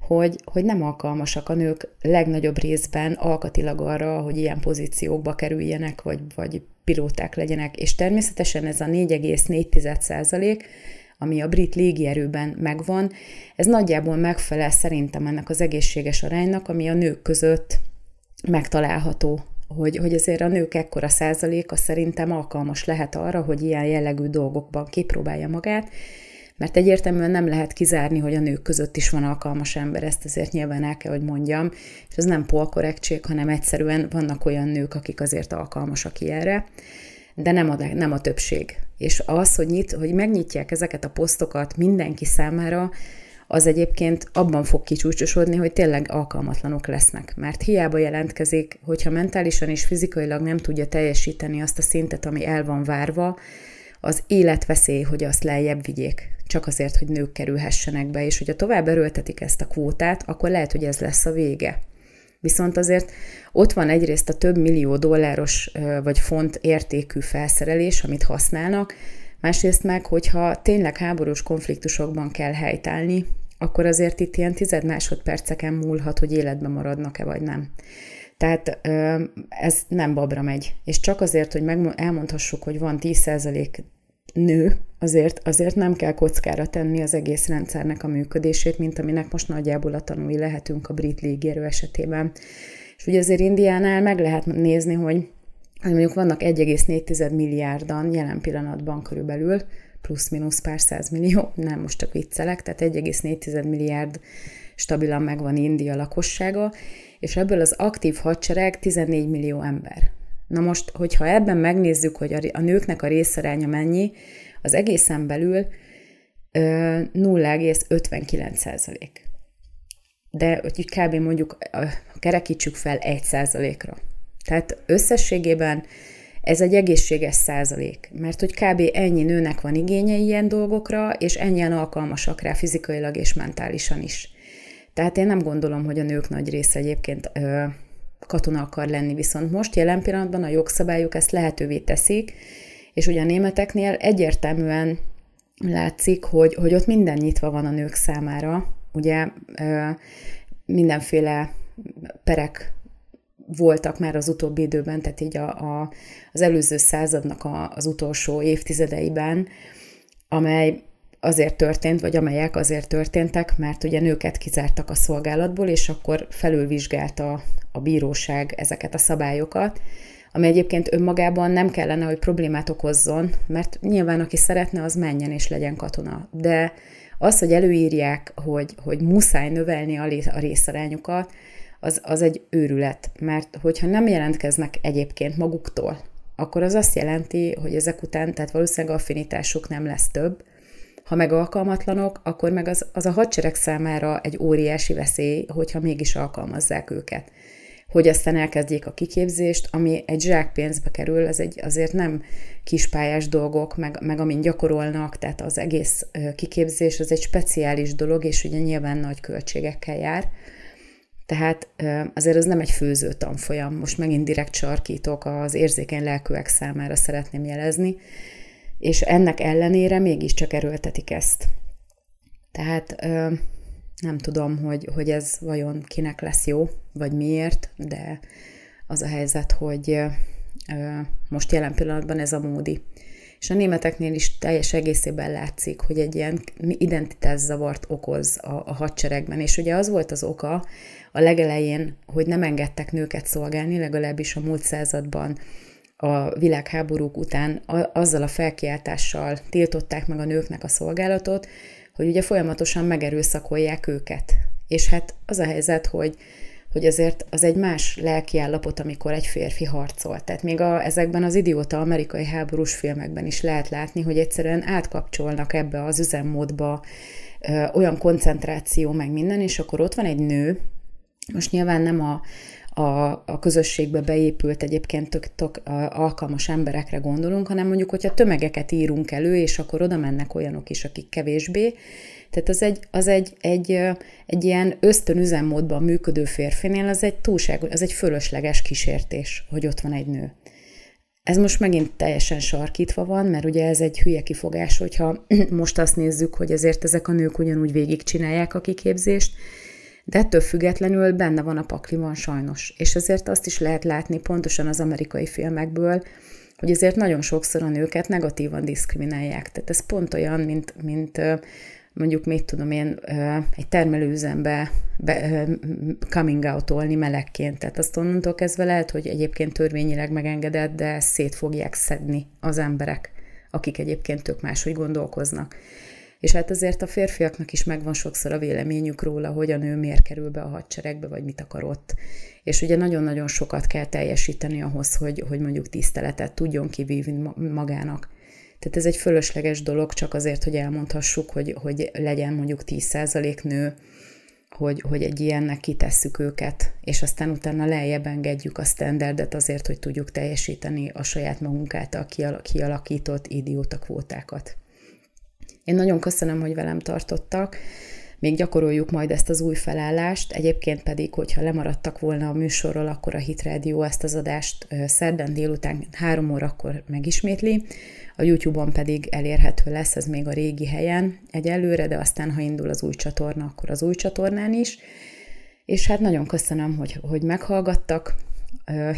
hogy, hogy nem alkalmasak a nők legnagyobb részben alkatilag arra, hogy ilyen pozíciókba kerüljenek, vagy, vagy pilóták legyenek, és természetesen ez a 4,4 ami a brit légierőben megvan, ez nagyjából megfelel szerintem ennek az egészséges aránynak, ami a nők között megtalálható, hogy, hogy azért a nők ekkora százaléka szerintem alkalmas lehet arra, hogy ilyen jellegű dolgokban kipróbálja magát, mert egyértelműen nem lehet kizárni, hogy a nők között is van alkalmas ember, ezt azért nyilván el kell, hogy mondjam, és ez nem polkorrektség, hanem egyszerűen vannak olyan nők, akik azért alkalmasak ilyenre, de nem a, nem a többség. És az, hogy, nyit, hogy megnyitják ezeket a posztokat mindenki számára, az egyébként abban fog kicsúcsosodni, hogy tényleg alkalmatlanok lesznek. Mert hiába jelentkezik, hogyha mentálisan és fizikailag nem tudja teljesíteni azt a szintet, ami el van várva, az életveszély, hogy azt lejjebb vigyék, csak azért, hogy nők kerülhessenek be, és hogyha tovább erőltetik ezt a kvótát, akkor lehet, hogy ez lesz a vége. Viszont azért ott van egyrészt a több millió dolláros vagy font értékű felszerelés, amit használnak, másrészt meg, hogyha tényleg háborús konfliktusokban kell helytállni, akkor azért itt ilyen tized másodperceken múlhat, hogy életben maradnak-e vagy nem. Tehát ez nem babra megy. És csak azért, hogy elmondhassuk, hogy van 10% nő, azért, azért nem kell kockára tenni az egész rendszernek a működését, mint aminek most nagyjából a tanúi lehetünk a brit légierő esetében. És ugye azért Indiánál meg lehet nézni, hogy, hogy mondjuk vannak 1,4 milliárdan jelen pillanatban körülbelül, plusz-minusz pár millió, nem most csak viccelek, tehát 1,4 milliárd stabilan megvan India lakossága, és ebből az aktív hadsereg 14 millió ember. Na most, hogyha ebben megnézzük, hogy a nőknek a részaránya mennyi, az egészen belül 0,59 százalék. De hogy kb. mondjuk kerekítsük fel 1 százalékra. Tehát összességében ez egy egészséges százalék, mert hogy kb. ennyi nőnek van igénye ilyen dolgokra, és ennyien alkalmasak rá fizikailag és mentálisan is. Tehát én nem gondolom, hogy a nők nagy része egyébként katona akar lenni, viszont most jelen pillanatban a jogszabályok ezt lehetővé teszik, és ugye a németeknél egyértelműen látszik, hogy, hogy ott minden nyitva van a nők számára. Ugye mindenféle perek voltak már az utóbbi időben, tehát így a, a, az előző századnak a, az utolsó évtizedeiben, amely azért történt, vagy amelyek azért történtek, mert ugye nőket kizártak a szolgálatból, és akkor felülvizsgálta a bíróság ezeket a szabályokat, ami egyébként önmagában nem kellene, hogy problémát okozzon, mert nyilván aki szeretne, az menjen és legyen katona. De az, hogy előírják, hogy, hogy muszáj növelni a részarányokat, az, az egy őrület, mert hogyha nem jelentkeznek egyébként maguktól, akkor az azt jelenti, hogy ezek után, tehát valószínűleg affinitásuk nem lesz több, ha meg alkalmatlanok, akkor meg az, az a hadsereg számára egy óriási veszély, hogyha mégis alkalmazzák őket. Hogy aztán elkezdjék a kiképzést, ami egy zsák pénzbe kerül, ez egy azért nem kispályás dolgok, meg, meg amin gyakorolnak, tehát az egész kiképzés az egy speciális dolog, és ugye nyilván nagy költségekkel jár. Tehát azért ez nem egy főző tanfolyam. Most megint direkt sarkítok, az érzékeny lelkűek számára szeretném jelezni, és ennek ellenére mégiscsak erőltetik ezt. Tehát nem tudom, hogy, hogy ez vajon kinek lesz jó, vagy miért, de az a helyzet, hogy most jelen pillanatban ez a módi. És a németeknél is teljes egészében látszik, hogy egy ilyen identitászavart okoz a, a hadseregben. És ugye az volt az oka a legelején, hogy nem engedtek nőket szolgálni, legalábbis a múlt században a világháborúk után a, azzal a felkiáltással tiltották meg a nőknek a szolgálatot, hogy ugye folyamatosan megerőszakolják őket. És hát az a helyzet, hogy hogy azért az egy más lelkiállapot, amikor egy férfi harcol. Tehát még a, ezekben az idióta amerikai háborús filmekben is lehet látni, hogy egyszerűen átkapcsolnak ebbe az üzemmódba ö, olyan koncentráció meg minden, és akkor ott van egy nő, most nyilván nem a, a, a közösségbe beépült egyébként tök, tök alkalmas emberekre gondolunk, hanem mondjuk, hogyha tömegeket írunk elő, és akkor oda mennek olyanok is, akik kevésbé, tehát az egy, az egy, egy, egy ilyen ösztönüzemmódban működő férfinél az egy túlság, az egy fölösleges kísértés, hogy ott van egy nő. Ez most megint teljesen sarkítva van, mert ugye ez egy hülye kifogás, hogyha [CLEARS THROAT] most azt nézzük, hogy ezért ezek a nők ugyanúgy végigcsinálják a kiképzést, de ettől függetlenül benne van a pakliban sajnos. És ezért azt is lehet látni pontosan az amerikai filmekből, hogy ezért nagyon sokszor a nőket negatívan diszkriminálják. Tehát ez pont olyan, mint, mint mondjuk, mit tudom én, egy termelőüzembe be, coming out-olni melegként. Tehát azt onnantól kezdve lehet, hogy egyébként törvényileg megengedett, de szét fogják szedni az emberek, akik egyébként tök máshogy gondolkoznak. És hát azért a férfiaknak is megvan sokszor a véleményük róla, hogy a nő miért kerül be a hadseregbe, vagy mit akar ott. És ugye nagyon-nagyon sokat kell teljesíteni ahhoz, hogy, hogy mondjuk tiszteletet tudjon kivívni magának. Tehát ez egy fölösleges dolog, csak azért, hogy elmondhassuk, hogy, hogy legyen mondjuk 10% nő, hogy, hogy egy ilyennek kitesszük őket, és aztán utána lejjebb engedjük a standardet azért, hogy tudjuk teljesíteni a saját magunk által kialakított idióta kvótákat. Én nagyon köszönöm, hogy velem tartottak, még gyakoroljuk majd ezt az új felállást, egyébként pedig, hogyha lemaradtak volna a műsorról, akkor a Hit Radio ezt az adást szerdán délután három órakor megismétli, a YouTube-on pedig elérhető lesz, ez még a régi helyen egyelőre, de aztán, ha indul az új csatorna, akkor az új csatornán is. És hát nagyon köszönöm, hogy, hogy meghallgattak.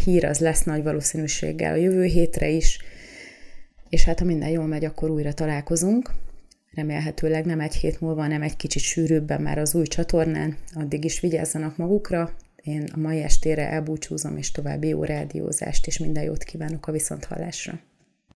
Hír az lesz nagy valószínűséggel a jövő hétre is, és hát ha minden jól megy, akkor újra találkozunk. Remélhetőleg nem egy hét múlva, hanem egy kicsit sűrűbben már az új csatornán. Addig is vigyázzanak magukra. Én a mai estére elbúcsúzom, és további jó rádiózást, és minden jót kívánok a viszonthallásra.